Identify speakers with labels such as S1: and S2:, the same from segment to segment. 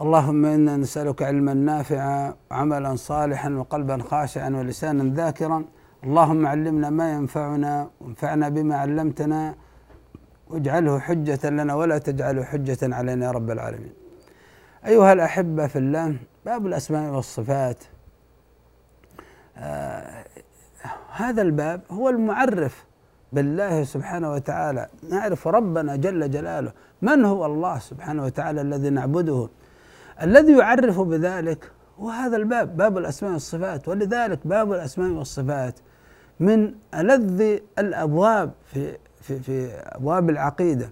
S1: اللهم إنا نسألك علما نافعا وعملا صالحا وقلبا خاشعا ولسانا ذاكرا. اللهم علمنا ما ينفعنا وانفعنا بما علمتنا واجعله حجة لنا ولا تجعله حجة علينا يا رب العالمين. أيها الأحبة في الله باب الأسماء والصفات. آه هذا الباب هو المعرف بالله سبحانه وتعالى. نعرف ربنا جل جلاله. من هو الله سبحانه وتعالى الذي نعبده؟ الذي يعرف بذلك هو هذا الباب باب الأسماء والصفات. ولذلك باب الأسماء والصفات من ألذ الأبواب في في في أبواب العقيدة.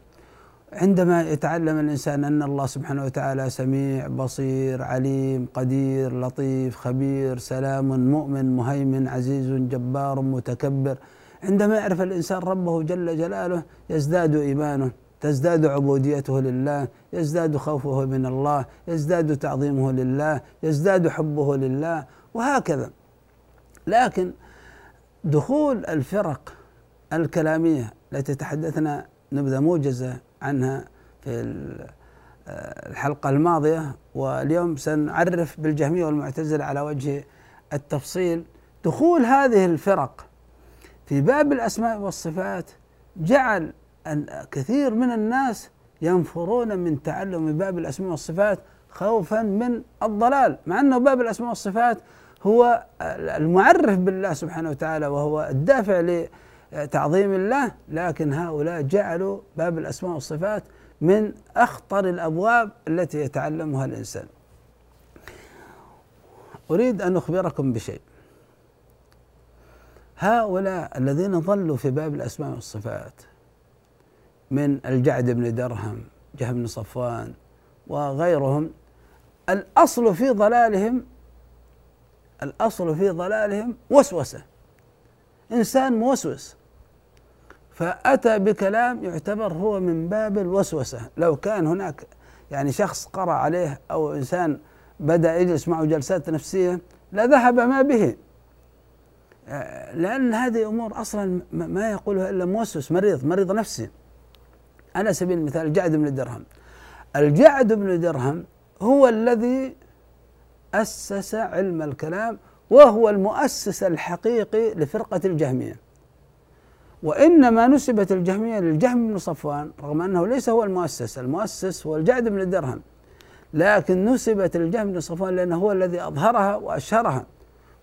S1: عندما يتعلم الإنسان أن الله سبحانه وتعالى سميع بصير عليم قدير لطيف خبير سلام مؤمن مهيمن عزيز جبار متكبر عندما يعرف الإنسان ربه جل جلاله يزداد إيمانه. تزداد عبوديته لله يزداد خوفه من الله يزداد تعظيمه لله يزداد حبه لله وهكذا. لكن دخول الفرق الكلامية التي تحدثنا نبذة موجزة عنها في الحلقة الماضية واليوم سنعرف بالجهمية والمعتزلة على وجه التفصيل دخول هذه الفرق في باب الأسماء والصفات جعل أن كثير من الناس ينفرون من تعلم باب الأسماء والصفات خوفا من الضلال مع أنه باب الأسماء والصفات هو المعرف بالله سبحانه وتعالى وهو الدافع لتعظيم الله لكن هؤلاء جعلوا باب الأسماء والصفات من أخطر الأبواب التي يتعلمها الإنسان. أريد أن أخبركم بشيء. هؤلاء الذين ظلوا في باب الأسماء والصفات من الجعد بن درهم جهم بن صفوان وغيرهم الأصل في ضلالهم الأصل في ضلالهم وسوسة. إنسان موسوس فأتى بكلام يعتبر هو من باب الوسوسة. لو كان هناك يعني شخص قرأ عليه أو إنسان بدأ يجلس معه جلسات نفسية لذهب ما به. لأن هذه أمور أصلا ما يقولها إلا موسوس مريض مريض نفسي. على سبيل المثال الجعد بن درهم. الجعد بن درهم هو الذي أسس علم الكلام وهو المؤسس الحقيقي لفرقة الجهمية. وإنما نسبت الجهمية للجهم بن صفوان رغم أنه ليس هو المؤسس المؤسس هو الجعد بن درهم. لكن نسبت الجهم بن صفوان لأنه هو الذي أظهرها وأشهرها.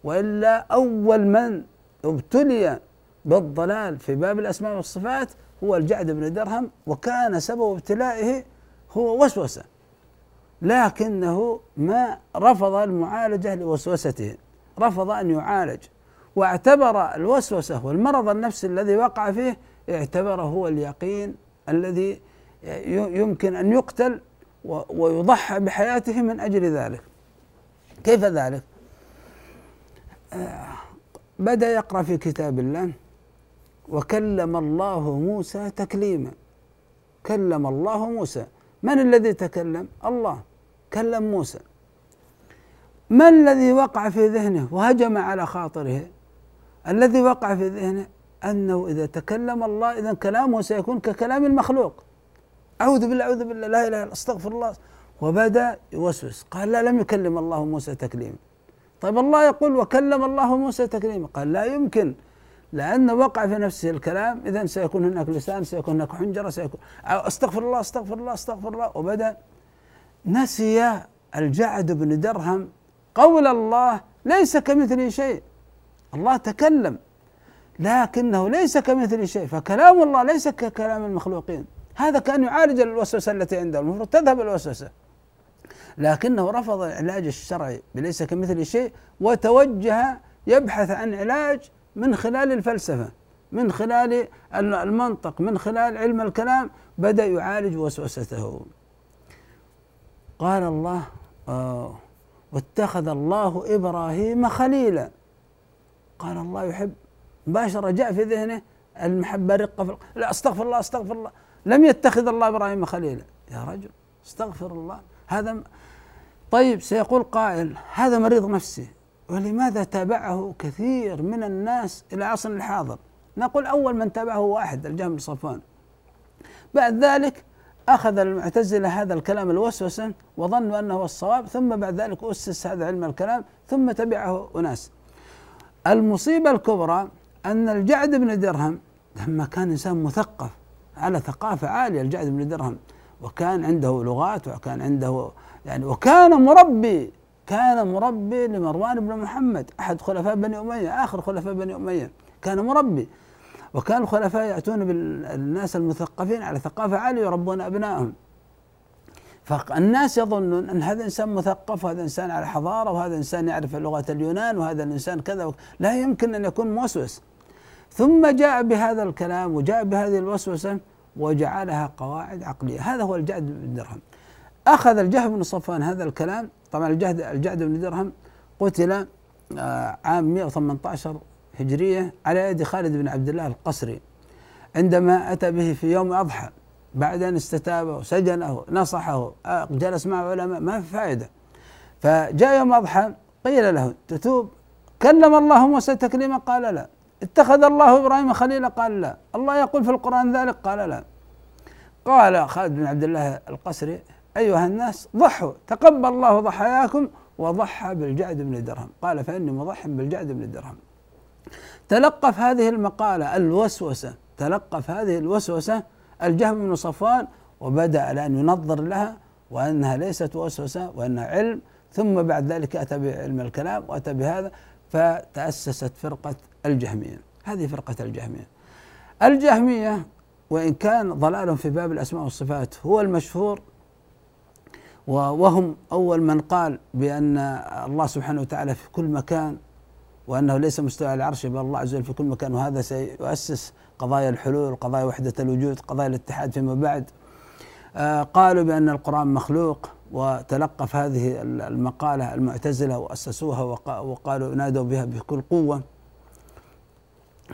S1: وإلا أول من ابتلي بالضلال في باب الأسماء والصفات هو الجعد بن درهم وكان سبب ابتلائه هو وسوسة. لكنه ما رفض المعالجة لوسوسته رفض أن يعالج. واعتبر الوسوسة والمرض النفسي الذي وقع فيه اعتبره هو اليقين الذي يمكن أن يقتل ويضحى بحياته من أجل ذلك. كيف ذلك؟ آه، بدأ يقرأ في كتاب الله. وكلم الله موسى تكليما. كلم الله موسى. من الذي تكلم؟ الله. كلم موسى. ما الذي وقع في ذهنه؟ وهجم على خاطره. الذي وقع في ذهنه أنه إذا تكلم الله إذا كلامه سيكون ككلام المخلوق. أعوذ بالله أعوذ بالله لا إله إلا أستغفر الله. وبدأ يوسوس. قال لا لم يكلم الله موسى تكليما. طيب الله يقول وكلم الله موسى تكليما. قال لا يمكن. لأن وقع في نفسه الكلام إذا سيكون هناك لسان سيكون هناك حنجرة سيكون أستغفر الله أستغفر الله أستغفر الله. وبدأ نسي الجعد بن درهم قول الله ليس كمثله شيء. الله تكلم لكنه ليس كمثله شيء. فكلام الله ليس ككلام المخلوقين. هذا كأن يعالج الوسوسة التي عنده المفروض تذهب الوسوسة. لكنه رفض العلاج الشرعي بليس كمثله شيء وتوجه يبحث عن علاج من خلال الفلسفة من خلال المنطق من خلال علم الكلام بدأ يعالج وسوسته. قال الله آه واتخذ الله إبراهيم خليلا. قال الله يحب مباشرة جاء في ذهنه المحبة رقة في لا أستغفر الله أستغفر الله. لم يتخذ الله إبراهيم خليلا. يا رجل أستغفر الله. هذا طيب سيقول قائل هذا مريض نفسي. ولماذا تابعه كثير من الناس إلى عصرنا الحاضر؟ نقول أول من تابعه واحد الجهم بن صفوان. بعد ذلك أخذ المعتزلة هذا الكلام الوسوسا وظنوا أنه هو الصواب ثم بعد ذلك أسس هذا علم الكلام ثم تبعه أناس. المصيبة الكبرى أن الجعد بن درهم لما كان إنسان مثقف على ثقافة عالية الجعد بن درهم وكان عنده لغات وكان عنده يعني وكان مربي كان مربي لمروان بن محمد. أحد خلفاء بني أمية آخر خلفاء بني أمية. كان مربي. وكان الخلفاء يأتون بالناس المثقفين على ثقافة عالية يربون أبنائهم. فالناس يظنون أن هذا إنسان مثقف وهذا إنسان على حضارة وهذا إنسان يعرف لغة اليونان وهذا الإنسان كذا. لا يمكن أن يكون موسوس. ثم جاء بهذا الكلام وجاء بهذه الوسوسة وجعلها قواعد عقلية. هذا هو الجعد بن درهم. أخذ الجهد بن صفوان هذا الكلام. طبعا الجهد الجعد بن درهم قتل آه، عام 118 هجرية على يد خالد بن عبد الله القسري عندما أتى به في يوم أضحى بعد أن استتابه سجنه نصحه آه، جلس مع علماء ما في فائدة. فجاء يوم أضحى قيل له تتوب؟ كلم الله موسى تكليما؟ قال لا. اتخذ الله إبراهيم خليلا؟ قال لا. الله يقول في القرآن ذلك؟ قال لا. قال خالد بن عبد الله القسري أيها الناس ضحوا تقبل الله ضحاياكم وضحى بالجعد بن درهم. قال فإني مضح بالجعد بن درهم. تلقف هذه المقالة الوسوسة تلقف هذه الوسوسة الجهم بن صفوان وبدأ الان ينظر لها وأنها ليست وسوسة وأنها علم ثم بعد ذلك أتى بعلم الكلام وأتى بهذا فتأسست فرقة الجهمية. هذه فرقة الجهمية. الجهمية وإن كان ضلالهم في باب الأسماء والصفات هو المشهور وهم أول من قال بأن الله سبحانه وتعالى في كل مكان وأنه ليس مستوى على العرش بل الله عز وجل في كل مكان وهذا سيؤسس قضايا الحلول قضايا وحدة الوجود قضايا الاتحاد فيما بعد. آه قالوا بأن القرآن مخلوق وتلقف هذه المقالة المعتزلة وأسسوها وقالوا نادوا بها بكل قوة.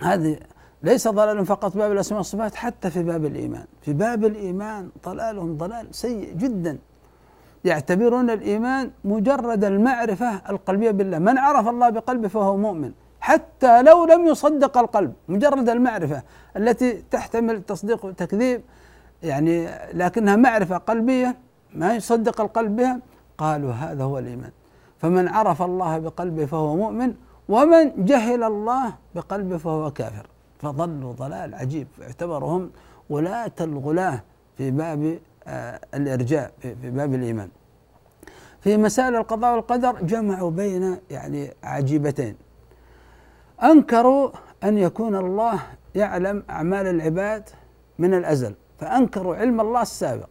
S1: هذه ليس ضلال فقط باب الأسماء والصفات حتى في باب الإيمان. في باب الإيمان ضلالهم ضلال سيء جدا. يعتبرون الإيمان مجرد المعرفة القلبية بالله. من عرف الله بقلبه فهو مؤمن. حتى لو لم يصدق القلب مجرد المعرفة التي تحتمل تصديق وتكذيب يعني لكنها معرفة قلبية ما يصدق القلب بها قالوا هذا هو الإيمان. فمن عرف الله بقلبه فهو مؤمن ومن جهل الله بقلبه فهو كافر. فضلوا ضلال عجيب اعتبرهم ولاة الغلاة في باب آه الإرجاء في باب الإيمان. في مسائل القضاء والقدر جمعوا بين يعني عجيبتين. أنكروا أن يكون الله يعلم أعمال العباد من الأزل فأنكروا علم الله السابق.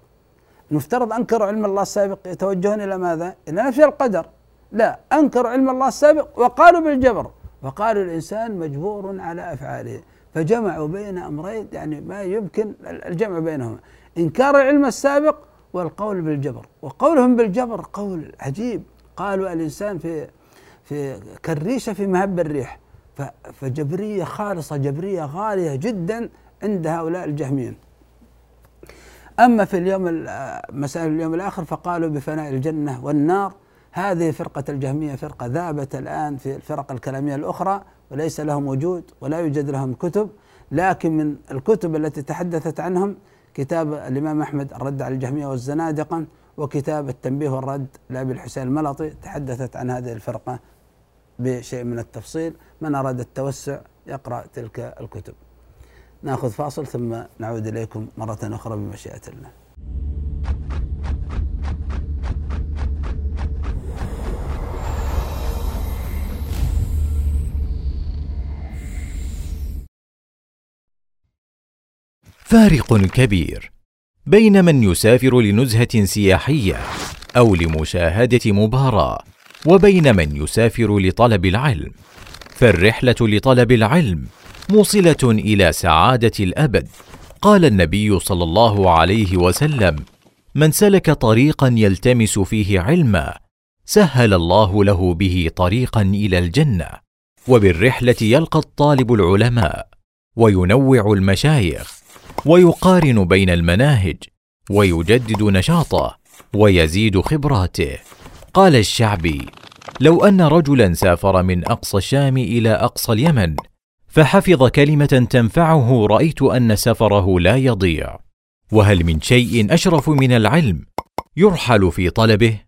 S1: المفترض أنكروا علم الله السابق يتوجهون إلى ماذا؟ إلى نفي القدر. لا أنكروا علم الله السابق وقالوا بالجبر وقالوا الإنسان مجبور على أفعاله. فجمعوا بين أمرين يعني ما يمكن الجمع بينهما. إنكار العلم السابق والقول بالجبر. وقولهم بالجبر قول عجيب. قالوا الإنسان في في كالريشة في مهب الريح. فجبرية خالصة جبرية غالية جدا عند هؤلاء الجهميين أما في اليوم مسائل اليوم الآخر فقالوا بفناء الجنة والنار. هذه فرقة الجهمية فرقة ذابت الآن في الفرق الكلامية الأخرى وليس لهم وجود ولا يوجد لهم كتب. لكن من الكتب التي تحدثت عنهم كتاب الإمام أحمد الرد على الجهمية والزنادقة وكتاب التنبيه والرد لأبي الحسين الملطي تحدثت عن هذه الفرقة بشيء من التفصيل. من أراد التوسع يقرأ تلك الكتب. نأخذ فاصل ثم نعود إليكم مرة أخرى بمشيئة الله.
S2: فارق كبير بين من يسافر لنزهة سياحية أو لمشاهدة مباراة وبين من يسافر لطلب العلم. فالرحلة لطلب العلم موصلة إلى سعادة الأبد. قال النبي صلى الله عليه وسلم من سلك طريقا يلتمس فيه علما سهل الله له به طريقا إلى الجنة. وبالرحلة يلقى الطالب العلماء وينوع المشايخ ويقارن بين المناهج ويجدد نشاطه ويزيد خبراته. قال الشعبي لو أن رجلا سافر من أقصى الشام إلى أقصى اليمن فحفظ كلمة تنفعه رأيت أن سفره لا يضيع. وهل من شيء أشرف من العلم يرحل في طلبه؟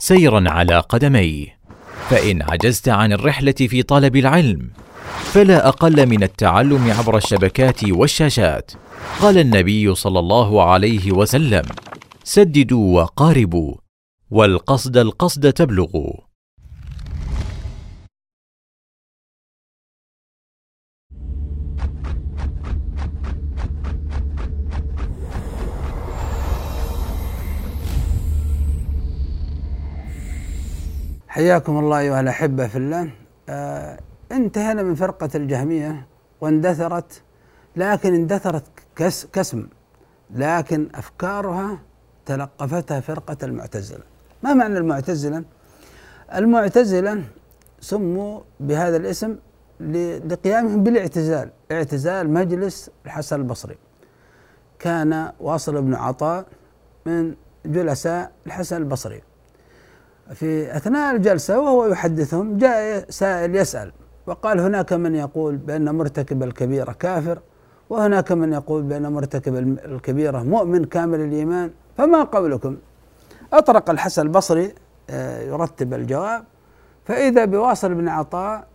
S2: سيرا على قدميه فإن عجزت عن الرحلة في طلب العلم فلا أقل من التعلم عبر الشبكات والشاشات. قال النبي صلى الله عليه وسلم سددوا وقاربوا والقصد القصد تبلغوا.
S1: حياكم الله أيها الأحبة في الله. آه انتهينا من فرقة الجهمية واندثرت لكن اندثرت كس كسم لكن أفكارها تلقفتها فرقة المعتزلة. ما معنى المعتزلة؟ المعتزلة سموا بهذا الاسم لقيامهم بالاعتزال اعتزال مجلس الحسن البصري. كان واصل بن عطاء من جلساء الحسن البصري. في أثناء الجلسة وهو يحدثهم جاء سائل يسأل وقال هناك من يقول بأن مرتكب الكبيرة كافر وهناك من يقول بأن مرتكب الكبيرة مؤمن كامل الإيمان فما قولكم؟ أطرق الحسن البصري آه، يرتب الجواب فإذا بواصل بن عطاء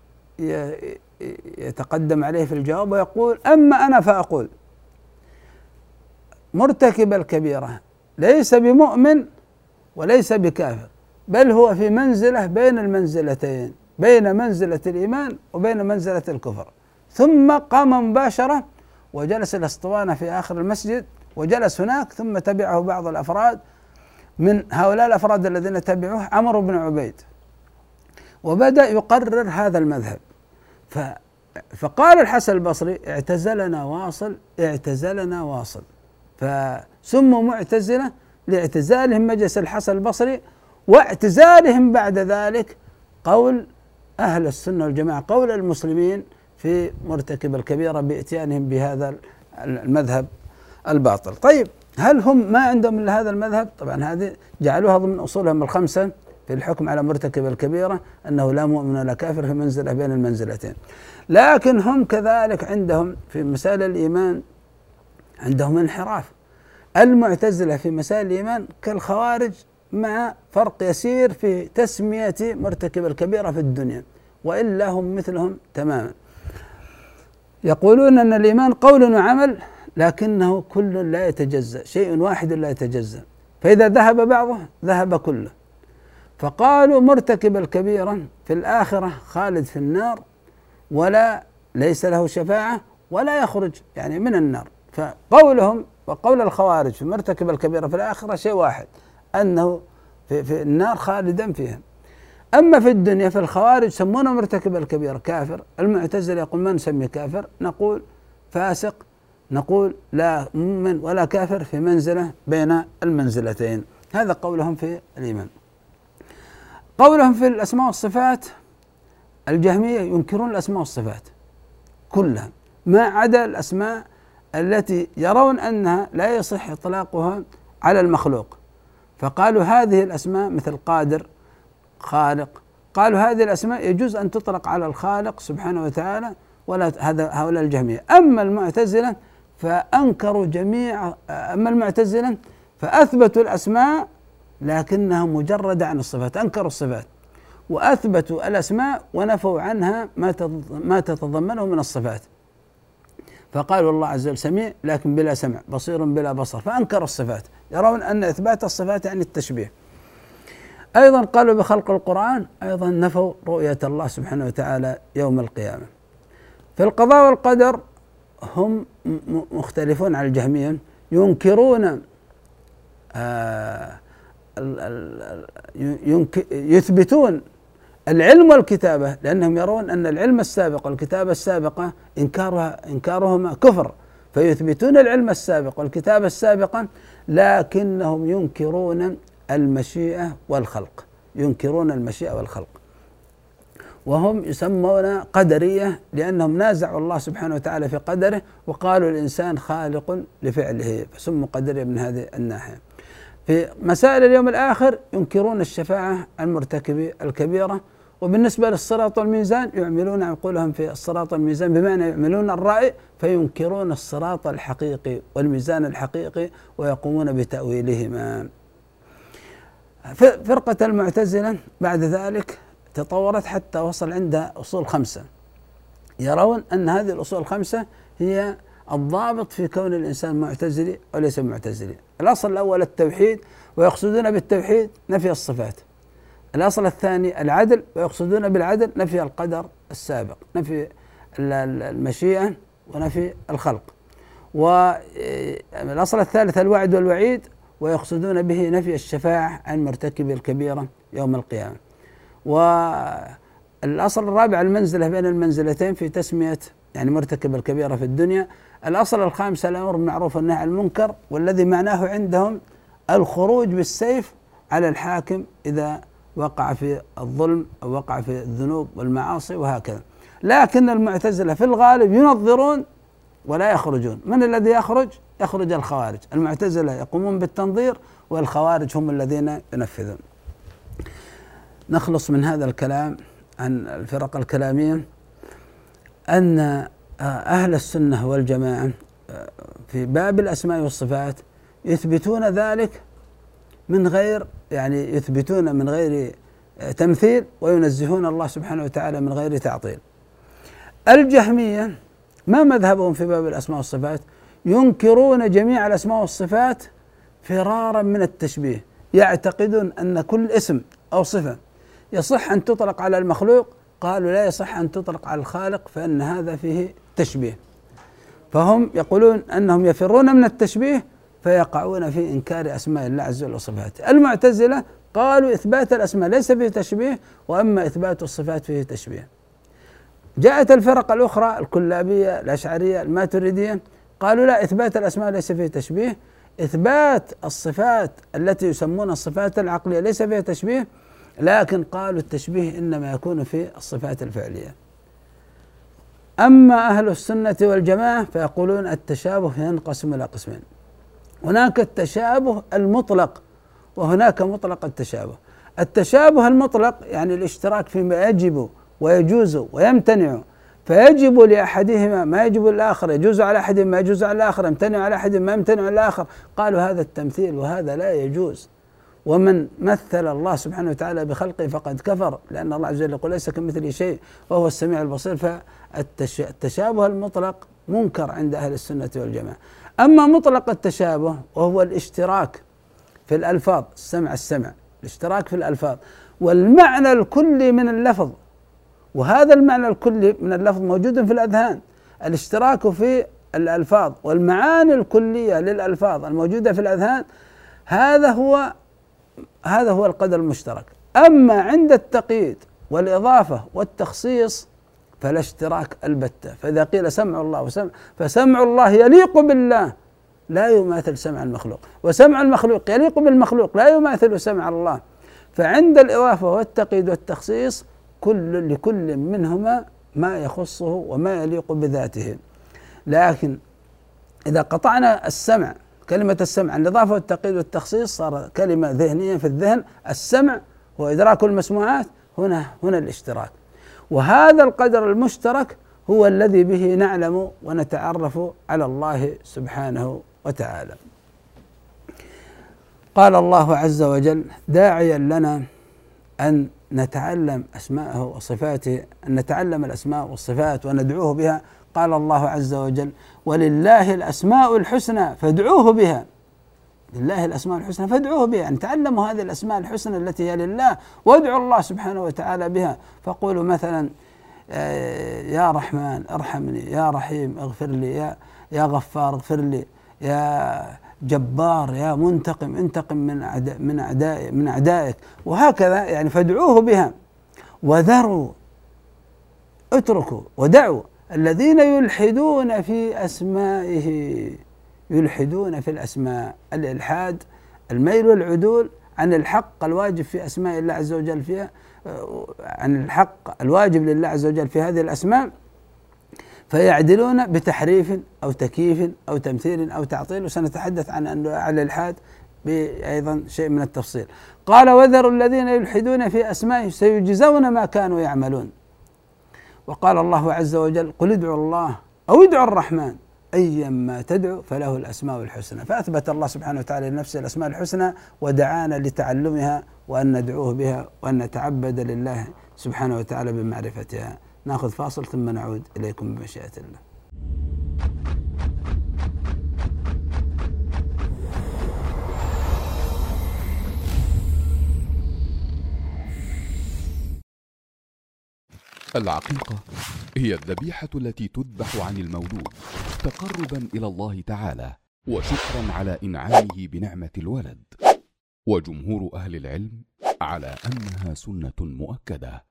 S1: يتقدم عليه في الجواب ويقول أما أنا فأقول مرتكب الكبيرة ليس بمؤمن وليس بكافر بل هو في منزلة بين المنزلتين بين منزلة الإيمان وبين منزلة الكفر. ثم قام مباشرة وجلس الأسطوانة في آخر المسجد وجلس هناك ثم تبعه بعض الأفراد. من هؤلاء الأفراد الذين تبعوه عمرو بن عبيد. وبدأ يقرر هذا المذهب. ف فقال الحسن البصري اعتزلنا واصل اعتزلنا واصل. فسموا معتزلة لاعتزالهم مجلس الحسن البصري واعتزالهم بعد ذلك قول أهل السنة والجماعة قول المسلمين في مرتكب الكبيرة بإتيانهم بهذا المذهب الباطل. طيب هل هم ما عندهم إلا هذا المذهب؟ طبعا هذه جعلوها ضمن أصولهم الخمسة في الحكم على مرتكب الكبيرة أنه لا مؤمن ولا كافر في منزلة بين المنزلتين. لكن هم كذلك عندهم في مسائل الإيمان عندهم انحراف. المعتزلة في مسائل الإيمان كالخوارج مع فرق يسير في تسمية مرتكب الكبيرة في الدنيا وإلا هم مثلهم تماما. يقولون أن الإيمان قول وعمل لكنه كل لا يتجزأ شيء واحد لا يتجزأ. فإذا ذهب بعضه ذهب كله. فقالوا مرتكب الكبيرة في الآخرة خالد في النار ولا ليس له شفاعة ولا يخرج يعني من النار. فقولهم وقول الخوارج في مرتكب الكبيرة في الآخرة شيء واحد. أنه في, في النار خالدا فيها. أما في الدنيا فالخوارج يسمونه مرتكب الكبيرة كافر. المعتزلة يقول ما نسميه كافر؟ نقول فاسق. نقول لا مؤمن ولا كافر في منزلة بين المنزلتين. هذا قولهم في الإيمان. قولهم في الأسماء والصفات الجهمية ينكرون الأسماء والصفات كلها. ما عدا الأسماء التي يرون أنها لا يصح إطلاقها على المخلوق. فقالوا هذه الأسماء مثل قادر خالق. قالوا هذه الأسماء يجوز أن تطلق على الخالق سبحانه وتعالى ولا هذا هؤلاء الجهمية أما المعتزلة فأنكروا جميع أما المعتزلة فأثبتوا الأسماء لكنها مجردة عن الصفات أنكروا الصفات. وأثبتوا الأسماء ونفوا عنها ما ما تتضمنه من الصفات. فقالوا الله عز وجل سميع لكن بلا سمع بصير بلا بصر فأنكروا الصفات. يرون أن إثبات الصفات يعني التشبيه. أيضا قالوا بخلق القرآن أيضا نفوا رؤية الله سبحانه وتعالى يوم القيامة. في القضاء والقدر هم مختلفون على الجهمية. ينكرون آه يثبتون العلم والكتابة لأنهم يرون أن العلم السابق والكتابة السابقة إنكارها إنكارهما كفر. فيثبتون العلم السابق والكتابة السابقة لكنهم ينكرون المشيئة والخلق ينكرون المشيئة والخلق. وهم يسمون قدرية لأنهم نازعوا الله سبحانه وتعالى في قدره وقالوا الإنسان خالق لفعله فسموا قدرية من هذه الناحية. في مسائل اليوم الآخر ينكرون الشفاعة المرتكب الكبيرة وبالنسبة للصراط والميزان يعملون عقولهم في الصراط والميزان بمعنى يعملون الرأي فينكرون الصراط الحقيقي والميزان الحقيقي ويقومون بتأويلهما. فرقة المعتزلة بعد ذلك تطورت حتى وصل عندها أصول خمسة. يرون أن هذه الأصول الخمسة هي الضابط في كون الإنسان معتزلي وليس معتزلي. الأصل الأول التوحيد ويقصدون بالتوحيد نفي الصفات. الأصل الثاني العدل ويقصدون بالعدل نفي القدر السابق نفي المشيئة ونفي الخلق. والأصل الثالث الوعد والوعيد ويقصدون به نفي الشفاعة عن مرتكب الكبيرة يوم القيامة. والأصل الرابع المنزلة بين المنزلتين في تسمية يعني مرتكب الكبيرة في الدنيا. الأصل الخامس الأمر بالمعروف والنهي عن المنكر والذي معناه عندهم الخروج بالسيف على الحاكم إذا وقع في الظلم أو وقع في الذنوب والمعاصي وهكذا. لكن المعتزلة في الغالب ينظرون ولا يخرجون. من الذي يخرج؟ يخرج الخوارج. المعتزلة يقومون بالتنظير والخوارج هم الذين ينفذون. نخلص من هذا الكلام عن الفرق الكلامية. أن أهل السنة والجماعة في باب الأسماء والصفات يثبتون ذلك من غير يعني يثبتون من غير تمثيل وينزهون الله سبحانه وتعالى من غير تعطيل. الجهمية ما مذهبهم في باب الأسماء والصفات؟ ينكرون جميع الأسماء والصفات فرارا من التشبيه يعتقدون أن كل اسم أو صفة يصح أن تطلق على المخلوق قالوا لا يصح أن تطلق على الخالق فإن هذا فيه تشبيه. فهم يقولون أنهم يفرون من التشبيه فيقعون في إنكار أسماء الله عز وجل وصفاته. المعتزلة قالوا إثبات الأسماء ليس فيه تشبيه وأما إثبات الصفات فيه تشبيه. جاءت الفرق الأخرى الكلابية الأشعرية الماتريدية قالوا لا إثبات الأسماء ليس فيه تشبيه. إثبات الصفات التي يسمون الصفات العقلية ليس فيها تشبيه لكن قالوا التشبيه إنما يكون في الصفات الفعلية. أما أهل السنة والجماعة فيقولون التشابه ينقسم إلى قسمين. هناك التشابه المطلق وهناك مطلق التشابه. التشابه المطلق يعني الاشتراك فيما يجب ويجوز ويمتنع. فيجب لأحدهما ما يجب للآخر يجوز على أحد ما يجوز على الآخر يمتنع على أحد ما يمتنع على الآخر. قالوا هذا التمثيل وهذا لا يجوز. ومن مثل الله سبحانه وتعالى بخلقه فقد كفر لأن الله عز وجل يقول ليس كمثله شيء وهو السميع البصير. فالتشابه المطلق منكر عند أهل السنة والجماعة. أما مطلق التشابه وهو الاشتراك في الألفاظ السمع السمع الاشتراك في الألفاظ. والمعنى الكلي من اللفظ وهذا المعنى الكلي من اللفظ موجود في الأذهان. الاشتراك في الألفاظ والمعاني الكلية للألفاظ الموجودة في الأذهان هذا هو هذا هو القدر المشترك. أما عند التقييد والإضافة والتخصيص فلا اشتراك البتة. فإذا قيل سمع الله وسمع فسمع الله يليق بالله لا يماثل سمع المخلوق. وسمع المخلوق يليق بالمخلوق لا يماثل سمع الله. فعند الإضافة والتقييد والتخصيص كل لكل منهما ما يخصه وما يليق بذاته. لكن إذا قطعنا السمع كلمة السمع الإضافة والتقييد والتخصيص صار كلمة ذهنية في الذهن السمع هو إدراك المسموعات هنا هنا الاشتراك. وهذا القدر المشترك هو الذي به نعلم ونتعرف على الله سبحانه وتعالى. قال الله عز وجل داعيا لنا أن نتعلم أسماءه وصفاته أن نتعلم الأسماء والصفات وندعوه بها. قال الله عز وجل ولله الأسماء الحسنى فادعوه بها. لله الأسماء الحسنى فادعوه بها يعني تعلموا هذه الأسماء الحسنى التي هي لله وادعوا الله سبحانه وتعالى بها. فقولوا مثلا آه، يا رحمن ارحمني يا رحيم اغفر لي يا يا غفار اغفر لي يا جبار يا منتقم انتقم من أعداء من أعداء من أعدائك. وهكذا يعني فادعوه بها. وذروا اتركوا ودعوا الذين يلحدون في أسمائه يلحدون في الأسماء. الإلحاد الميل والعدول عن الحق الواجب في أسماء الله عز وجل فيها عن الحق الواجب لله عز وجل في هذه الأسماء. فيعدلون بتحريف أو تكييف أو تمثيل أو تعطيل وسنتحدث عن أنواع الإلحاد بأيضا شيء من التفصيل. قال وذروا الذين يلحدون في أسمائه سيجزون ما كانوا يعملون. وقال الله عز وجل قل ادعوا الله أو ادعوا الرحمن أيا ما تدعو فله الأسماء الحسنى. فأثبت الله سبحانه وتعالى لنفسه الأسماء الحسنى ودعانا لتعلمها وأن ندعوه بها وأن نتعبد لله سبحانه وتعالى بمعرفتها. ناخذ فاصل ثم نعود إليكم بمشيئة الله.
S3: العقيقة هي الذبيحة التي تذبح عن المولود تقربا إلى الله تعالى وشكرا على إنعامه بنعمة الولد. وجمهور أهل العلم على أنها سنة مؤكدة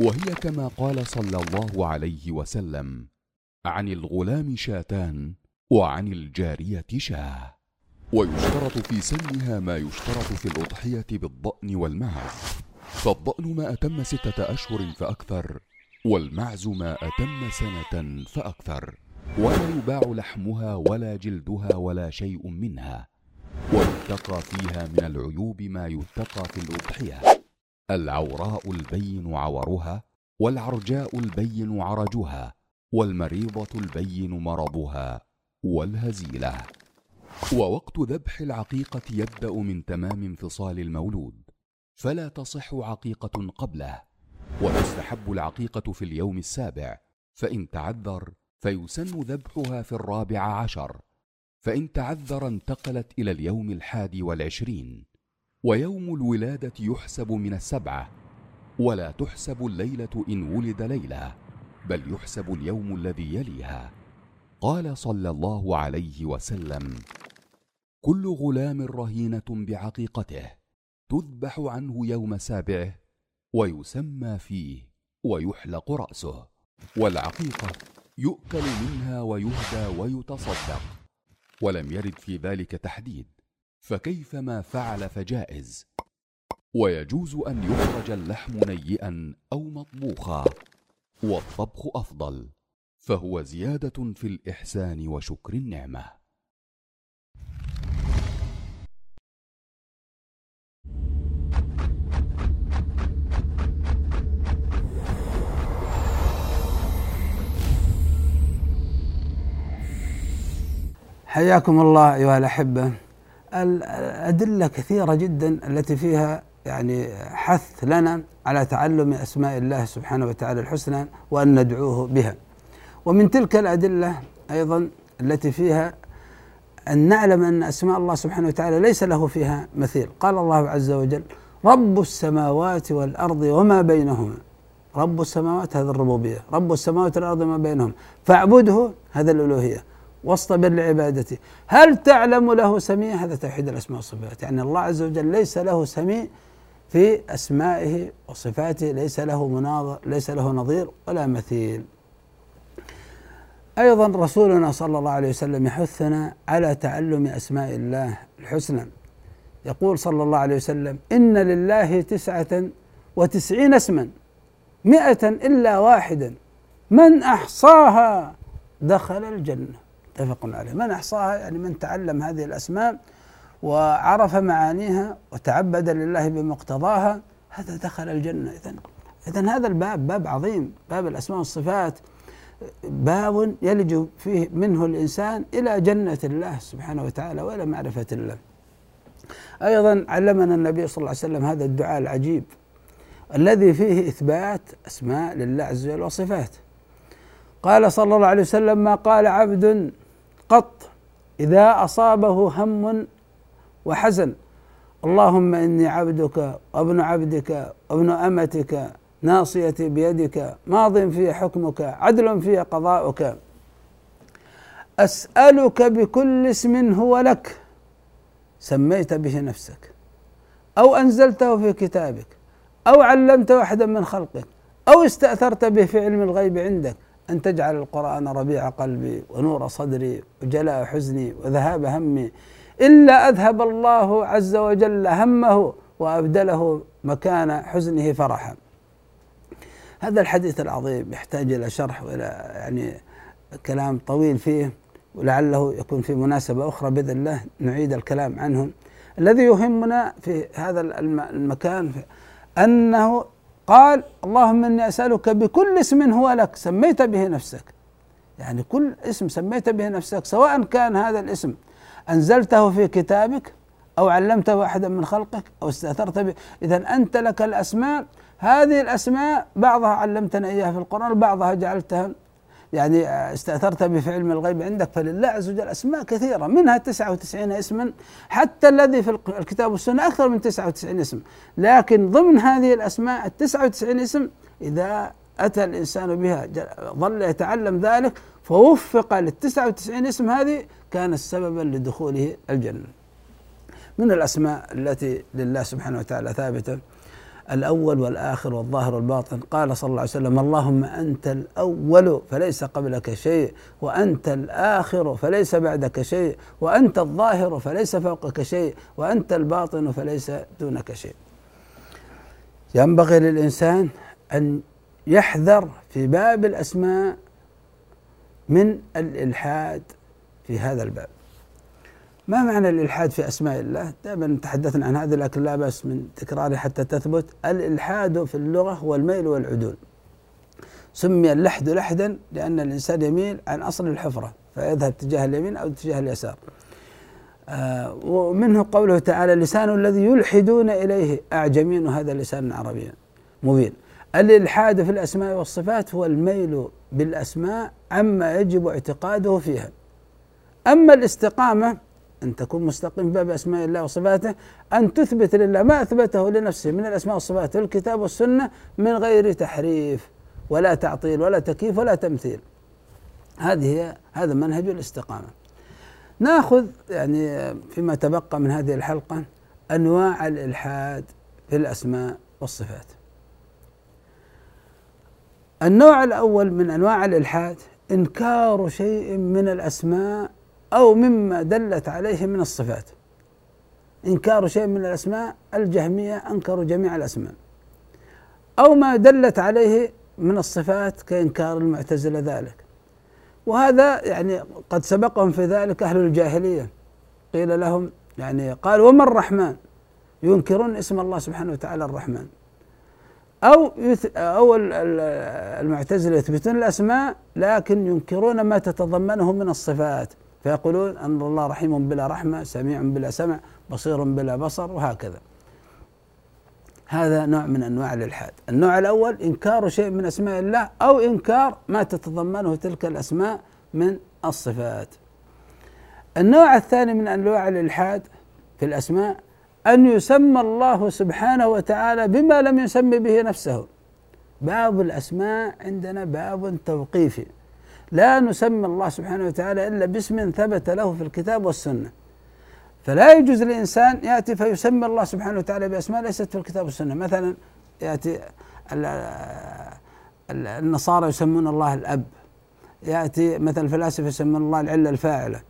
S3: وهي كما قال صلى الله عليه وسلم عن الغلام شاتان وعن الجارية شاه ويشترط في سنها ما يشترط في الأضحية بالضأن والمعز فالضأن ما أتم ستة أشهر فأكثر والمعز ما أتم سنة فأكثر ولا يباع لحمها ولا جلدها ولا شيء منها. ويتقى فيها من العيوب ما يتقى في الأضحية. العوراء البين عورها والعرجاء البين عرجها والمريضة البين مرضها والهزيلة. ووقت ذبح العقيقة يبدأ من تمام انفصال المولود فلا تصح عقيقة قبله. وتستحب العقيقة في اليوم السابع فإن تعذر فيسن ذبحها في الرابع عشر. فإن تعذر انتقلت إلى اليوم الحادي والعشرين ويوم الولادة يحسب من السبعة ولا تحسب الليلة إن ولد ليلة بل يحسب اليوم الذي يليها. قال صلى الله عليه وسلم كل غلام رهينة بعقيقته تذبح عنه يوم سابعه ويسمى فيه ويحلق رأسه والعقيقة يؤكل منها ويهدى ويتصدق. ولم يرد في ذلك تحديد. فكيفما فعل فجائز. ويجوز أن يخرج اللحم نيئا أو مطبوخا. والطبخ أفضل. فهو زيادة في الإحسان وشكر النعمة.
S1: حياكم الله أيها الأحبة. الأدلة كثيرة جدا التي فيها يعني حث لنا على تعلم أسماء الله سبحانه وتعالى الحسنى وأن ندعوه بها. ومن تلك الأدلة أيضا التي فيها أن نعلم أن أسماء الله سبحانه وتعالى ليس له فيها مثيل. قال الله عز وجل رب السماوات والأرض وما بينهما. رب السماوات هذا الربوبية. رب السماوات والأرض وما بينهما. فاعبده هذا الألوهية. واصطبر لعبادته. هل تعلم له سميع؟ هذا توحيد الأسماء والصفات. يعني الله عز وجل ليس له سميع في أسمائه وصفاته ليس له مناظر ليس له نظير ولا مثيل. أيضا رسولنا صلى الله عليه وسلم يحثنا على تعلم أسماء الله الحسنى. يقول صلى الله عليه وسلم إن لله تسعة وتسعين اسما مئة إلا واحدا. من أحصاها دخل الجنة. متفق عليه. من أحصاها؟ يعني من تعلم هذه الأسماء وعرف معانيها وتعبد لله بمقتضاها هذا دخل الجنة. اذا اذا هذا الباب باب عظيم باب الأسماء والصفات باب يلج فيه منه الإنسان إلى جنة الله سبحانه وتعالى وإلى معرفة الله. أيضا علمنا النبي صلى الله عليه وسلم هذا الدعاء العجيب الذي فيه إثبات أسماء لله عز وجل وصفات قال صلى الله عليه وسلم ما قال عبد قط إذا أصابه هم وحزن. اللهم إني عبدك وابن عبدك وابن أمتك ناصيتي بيدك ماض في حكمك عدل في قضاؤك. أسألك بكل اسم هو لك. سميت به نفسك. أو أنزلته في كتابك. أو علمت واحدا من خلقك. أو استأثرت به في علم الغيب عندك. أن تجعل القرآن ربيع قلبي ونور صدري وجلاء حزني وذهاب همي. إلا أذهب الله عز وجل همه وأبدله مكان حزنه فرحا. هذا الحديث العظيم يحتاج إلى شرح وإلى يعني كلام طويل فيه ولعله يكون في مناسبة أخرى بإذن الله نعيد الكلام عنه الذي يهمنا في هذا المكان أنه قال اللهم إني أسألك بكل اسم هو لك. سميت به نفسك. يعني كل اسم سميت به نفسك سواء كان هذا الاسم أنزلته في كتابك أو علمته أحدا من خلقك أو استأثرت به. إذا أنت لك الأسماء. هذه الأسماء بعضها علمتنا إياها في القرآن وبعضها جعلتها يعني استأثرت به في علم الغيب عندك فلله عز وجل أسماء كثيرة منها 99 اسما حتى الذي في الكتاب والسنة أكثر من 99 اسم. لكن ضمن هذه الأسماء ال 99 اسم إذا أتى الإنسان بها ظل يتعلم ذلك فوفق لل 99 اسم هذه كان سببا لدخوله الجنة. من الأسماء التي لله سبحانه وتعالى ثابتة الأول والآخر والظاهر والباطن. قال صلى الله عليه وسلم اللهم أنت الأول فليس قبلك شيء وأنت الآخر فليس بعدك شيء وأنت الظاهر فليس فوقك شيء وأنت الباطن فليس دونك شيء. ينبغي للإنسان أن يحذر في باب الأسماء من الإلحاد في هذا الباب. ما معنى الإلحاد في أسماء الله؟ دائما تحدثنا عن هذا لكن لا بأس من تكراره حتى تثبت. الإلحاد في اللغة هو الميل والعدول. سمي اللحد لحدا لأن الإنسان يميل عن أصل الحفرة فيذهب تجاه اليمين أو تجاه اليسار. آه ومنه قوله تعالى لسان الذي يلحدون إليه. أعجمين وهذا لسان عربي مبين. الإلحاد في الأسماء والصفات هو الميل بالأسماء عما يجب اعتقاده فيها. أما الاستقامة أن تكون مستقيم باب أسماء الله وصفاته أن تثبت لله ما أثبته لنفسه من الأسماء والصفات الكتاب والسنة من غير تحريف ولا تعطيل ولا تكييف ولا تمثيل. هذه هي هذا منهج الاستقامة. ناخذ يعني فيما تبقى من هذه الحلقة أنواع الإلحاد في الأسماء والصفات. النوع الأول من أنواع الإلحاد إنكار شيء من الأسماء أو مما دلت عليه من الصفات. إنكار شيء من الأسماء الجهمية أنكروا جميع الأسماء. أو ما دلت عليه من الصفات كإنكار المعتزلة ذلك. وهذا يعني قد سبقهم في ذلك أهل الجاهلية. قيل لهم يعني قال وما الرحمن؟ ينكرون اسم الله سبحانه وتعالى الرحمن. أو أو المعتزلة يثبتون الأسماء لكن ينكرون ما تتضمنه من الصفات. فيقولون أن الله رحيم بلا رحمة سميع بلا سمع بصير بلا بصر وهكذا. هذا نوع من أنواع الإلحاد. النوع الأول إنكار شيء من أسماء الله أو إنكار ما تتضمنه تلك الأسماء من الصفات. النوع الثاني من أنواع الإلحاد في الأسماء أن يسمى الله سبحانه وتعالى بما لم يسمي به نفسه. باب الأسماء عندنا باب توقيفي. لا نسمي الله سبحانه وتعالى إلا باسم ثبت له في الكتاب والسنة. فلا يجوز للإنسان يأتي فيسمي الله سبحانه وتعالى بأسماء ليست في الكتاب والسنة. مثلا يأتي النصارى يسمون الله الأب. يأتي مثلا الفلاسفة يسمون الله العلة الفاعلة.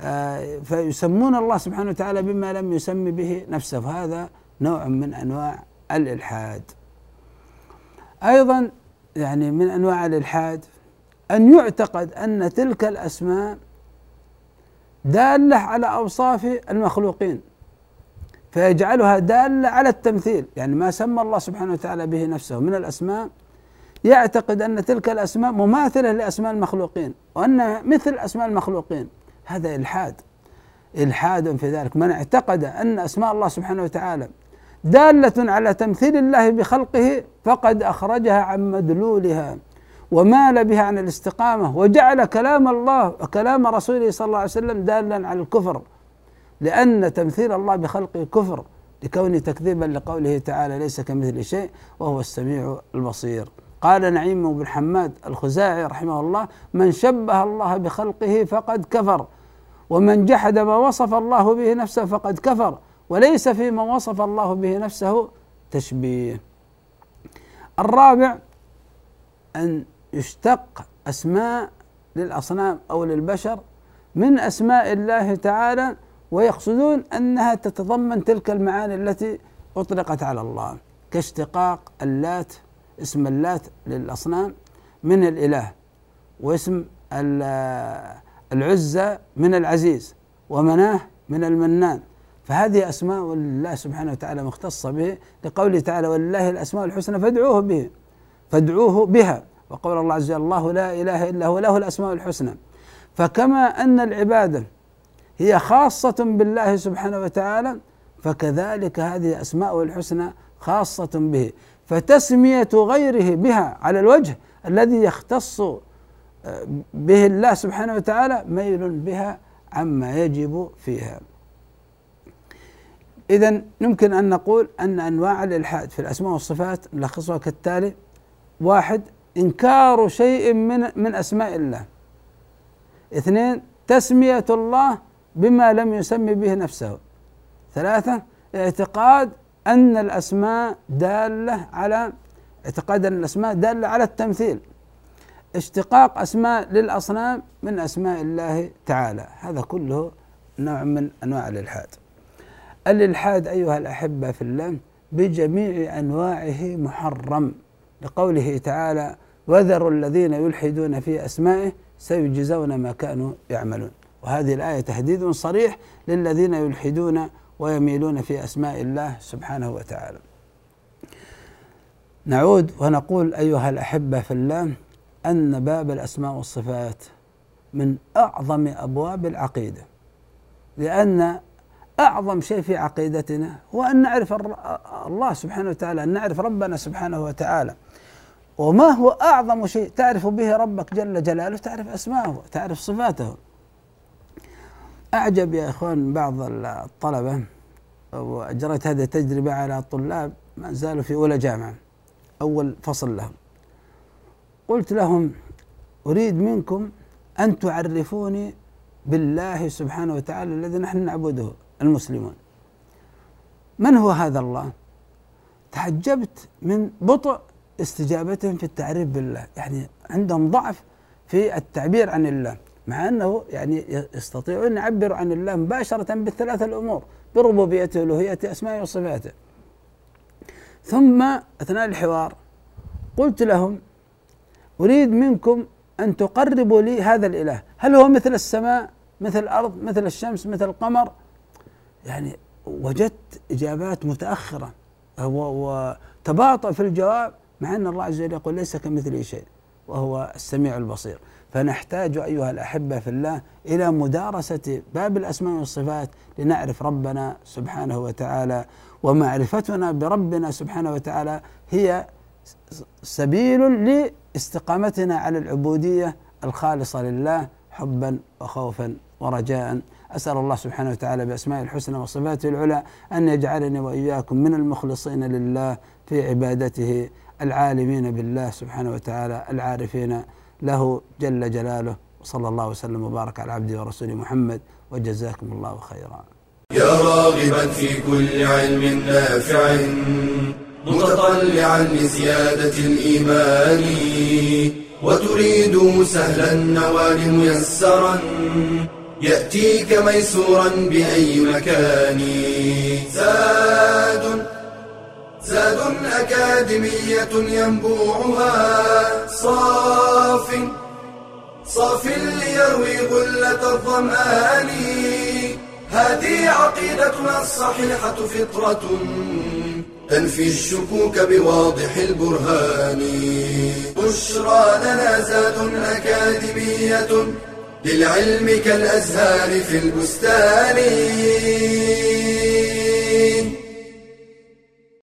S1: آه، فيسمون الله سبحانه وتعالى بما لم يسمي به نفسه. فهذا نوع من أنواع الإلحاد. أيضا يعني من أنواع الإلحاد أن يعتقد أن تلك الأسماء دالة على أوصاف المخلوقين فيجعلها دالة على التمثيل. يعني ما سمى الله سبحانه وتعالى به نفسه من الأسماء يعتقد أن تلك الأسماء مماثلة لأسماء المخلوقين وأنها مثل أسماء المخلوقين. هذا إلحاد إلحاد في ذلك. من اعتقد أن أسماء الله سبحانه وتعالى دالة على تمثيل الله بخلقه فقد أخرجها عن مدلولها. ومال بها عن الاستقامة وجعل كلام الله وكلام رسوله صلى الله عليه وسلم دالا على الكفر لأن تمثيل الله بخلقه كفر لكون تكذيبا لقوله تعالى ليس كمثل شيء وهو السميع البصير. قال نعيم بن حماد الخزاعي رحمه الله من شبه الله بخلقه فقد كفر ومن جحد ما وصف الله به نفسه فقد كفر وليس فيما وصف الله به نفسه تشبيه. الرابع أن يشتق أسماء للأصنام أو للبشر من أسماء الله تعالى ويقصدون أنها تتضمن تلك المعاني التي أطلقت على الله كاشتقاق اللات اسم اللات للأصنام من الإله واسم العزة من العزيز ومناه من المنان. فهذه أسماء الله سبحانه وتعالى مختصة به لقوله تعالى ولله الأسماء الحسنى فادعوه به فادعوه بها. وقول الله عز وجل الله لا إله إلا هو له الأسماء الحسنى. فكما أن العبادة هي خاصة بالله سبحانه وتعالى فكذلك هذه أسماء الحسنى خاصة به. فتسمية غيره بها على الوجه الذي يختص آه، به الله سبحانه وتعالى ميل بها عما يجب فيها. إذا يمكن أن نقول أن أنواع الإلحاد في الأسماء والصفات نلخصها كالتالي. واحد إنكار شيء من من أسماء الله. اثنين تسمية الله بما لم يسمي به نفسه. ثلاثة اعتقاد أن الأسماء دالة على اعتقاد أن الأسماء دالة على التمثيل. اشتقاق أسماء للأصنام من أسماء الله تعالى. هذا كله نوع من أنواع الإلحاد. الإلحاد أيها الأحبة في الله بجميع أنواعه محرم. لقوله تعالى وذروا الذين يلحدون في أسمائه سيجزون ما كانوا يعملون. وهذه الآية تهديد صريح للذين يلحدون ويميلون في أسماء الله سبحانه وتعالى. نعود ونقول أيها الأحبة في الله أن باب الأسماء والصفات من أعظم أبواب العقيدة. لأن أعظم شيء في عقيدتنا هو أن نعرف الله سبحانه وتعالى أن نعرف ربنا سبحانه وتعالى. وما هو أعظم شيء؟ تعرف به ربك جل جلاله تعرف أسماءه تعرف صفاته. أعجب يا إخوان بعض الطلبة وأجريت هذه التجربة على طلاب ما زالوا في أولى جامعة أول فصل لهم. قلت لهم أريد منكم أن تعرفوني بالله سبحانه وتعالى الذي نحن نعبده المسلمون. من هو هذا الله؟ تعجبت من بطء استجابتهم في التعريف بالله. يعني عندهم ضعف في التعبير عن الله مع أنه يعني يستطيعون أن يعبروا عن الله مباشرة بالثلاث الأمور بربوبيته والوهيته أسمائه وصفاته. ثم أثناء الحوار قلت لهم أريد منكم أن تقربوا لي هذا الإله. هل هو مثل السماء مثل الأرض مثل الشمس مثل القمر؟ يعني وجدت إجابات متأخرة وتباطؤ في الجواب. مع أن الله عز وجل يقول ليس كمثله شيء وهو السميع البصير. فنحتاج أيها الأحبة في الله إلى مدارسة باب الأسماء والصفات لنعرف ربنا سبحانه وتعالى. ومعرفتنا بربنا سبحانه وتعالى هي سبيل لاستقامتنا على العبودية الخالصة لله حبا وخوفا ورجاء. أسأل الله سبحانه وتعالى باسمائه الحسنى وصفاته العلى أن يجعلني وإياكم من المخلصين لله في عبادته. العالمين بالله سبحانه وتعالى العارفين له جل جلاله. وصلى الله وسلم وبارك على عبده ورسوله محمد وجزاكم الله خيرا.
S4: يا راغبا في كل علم نافع متطلعا لزيادة الإيمان وتريد سهلا النوال ميسرا يأتيك ميسورا بأي مكان. زاد زاد أكاديمية ينبوعها. صاف صاف ليروي غلة الظمآن. هذه عقيدتنا الصحيحة فطرة تنفي الشكوك بواضح البرهان. بشرى لنا زاد أكاديمية للعلم كالأزهار في البستان.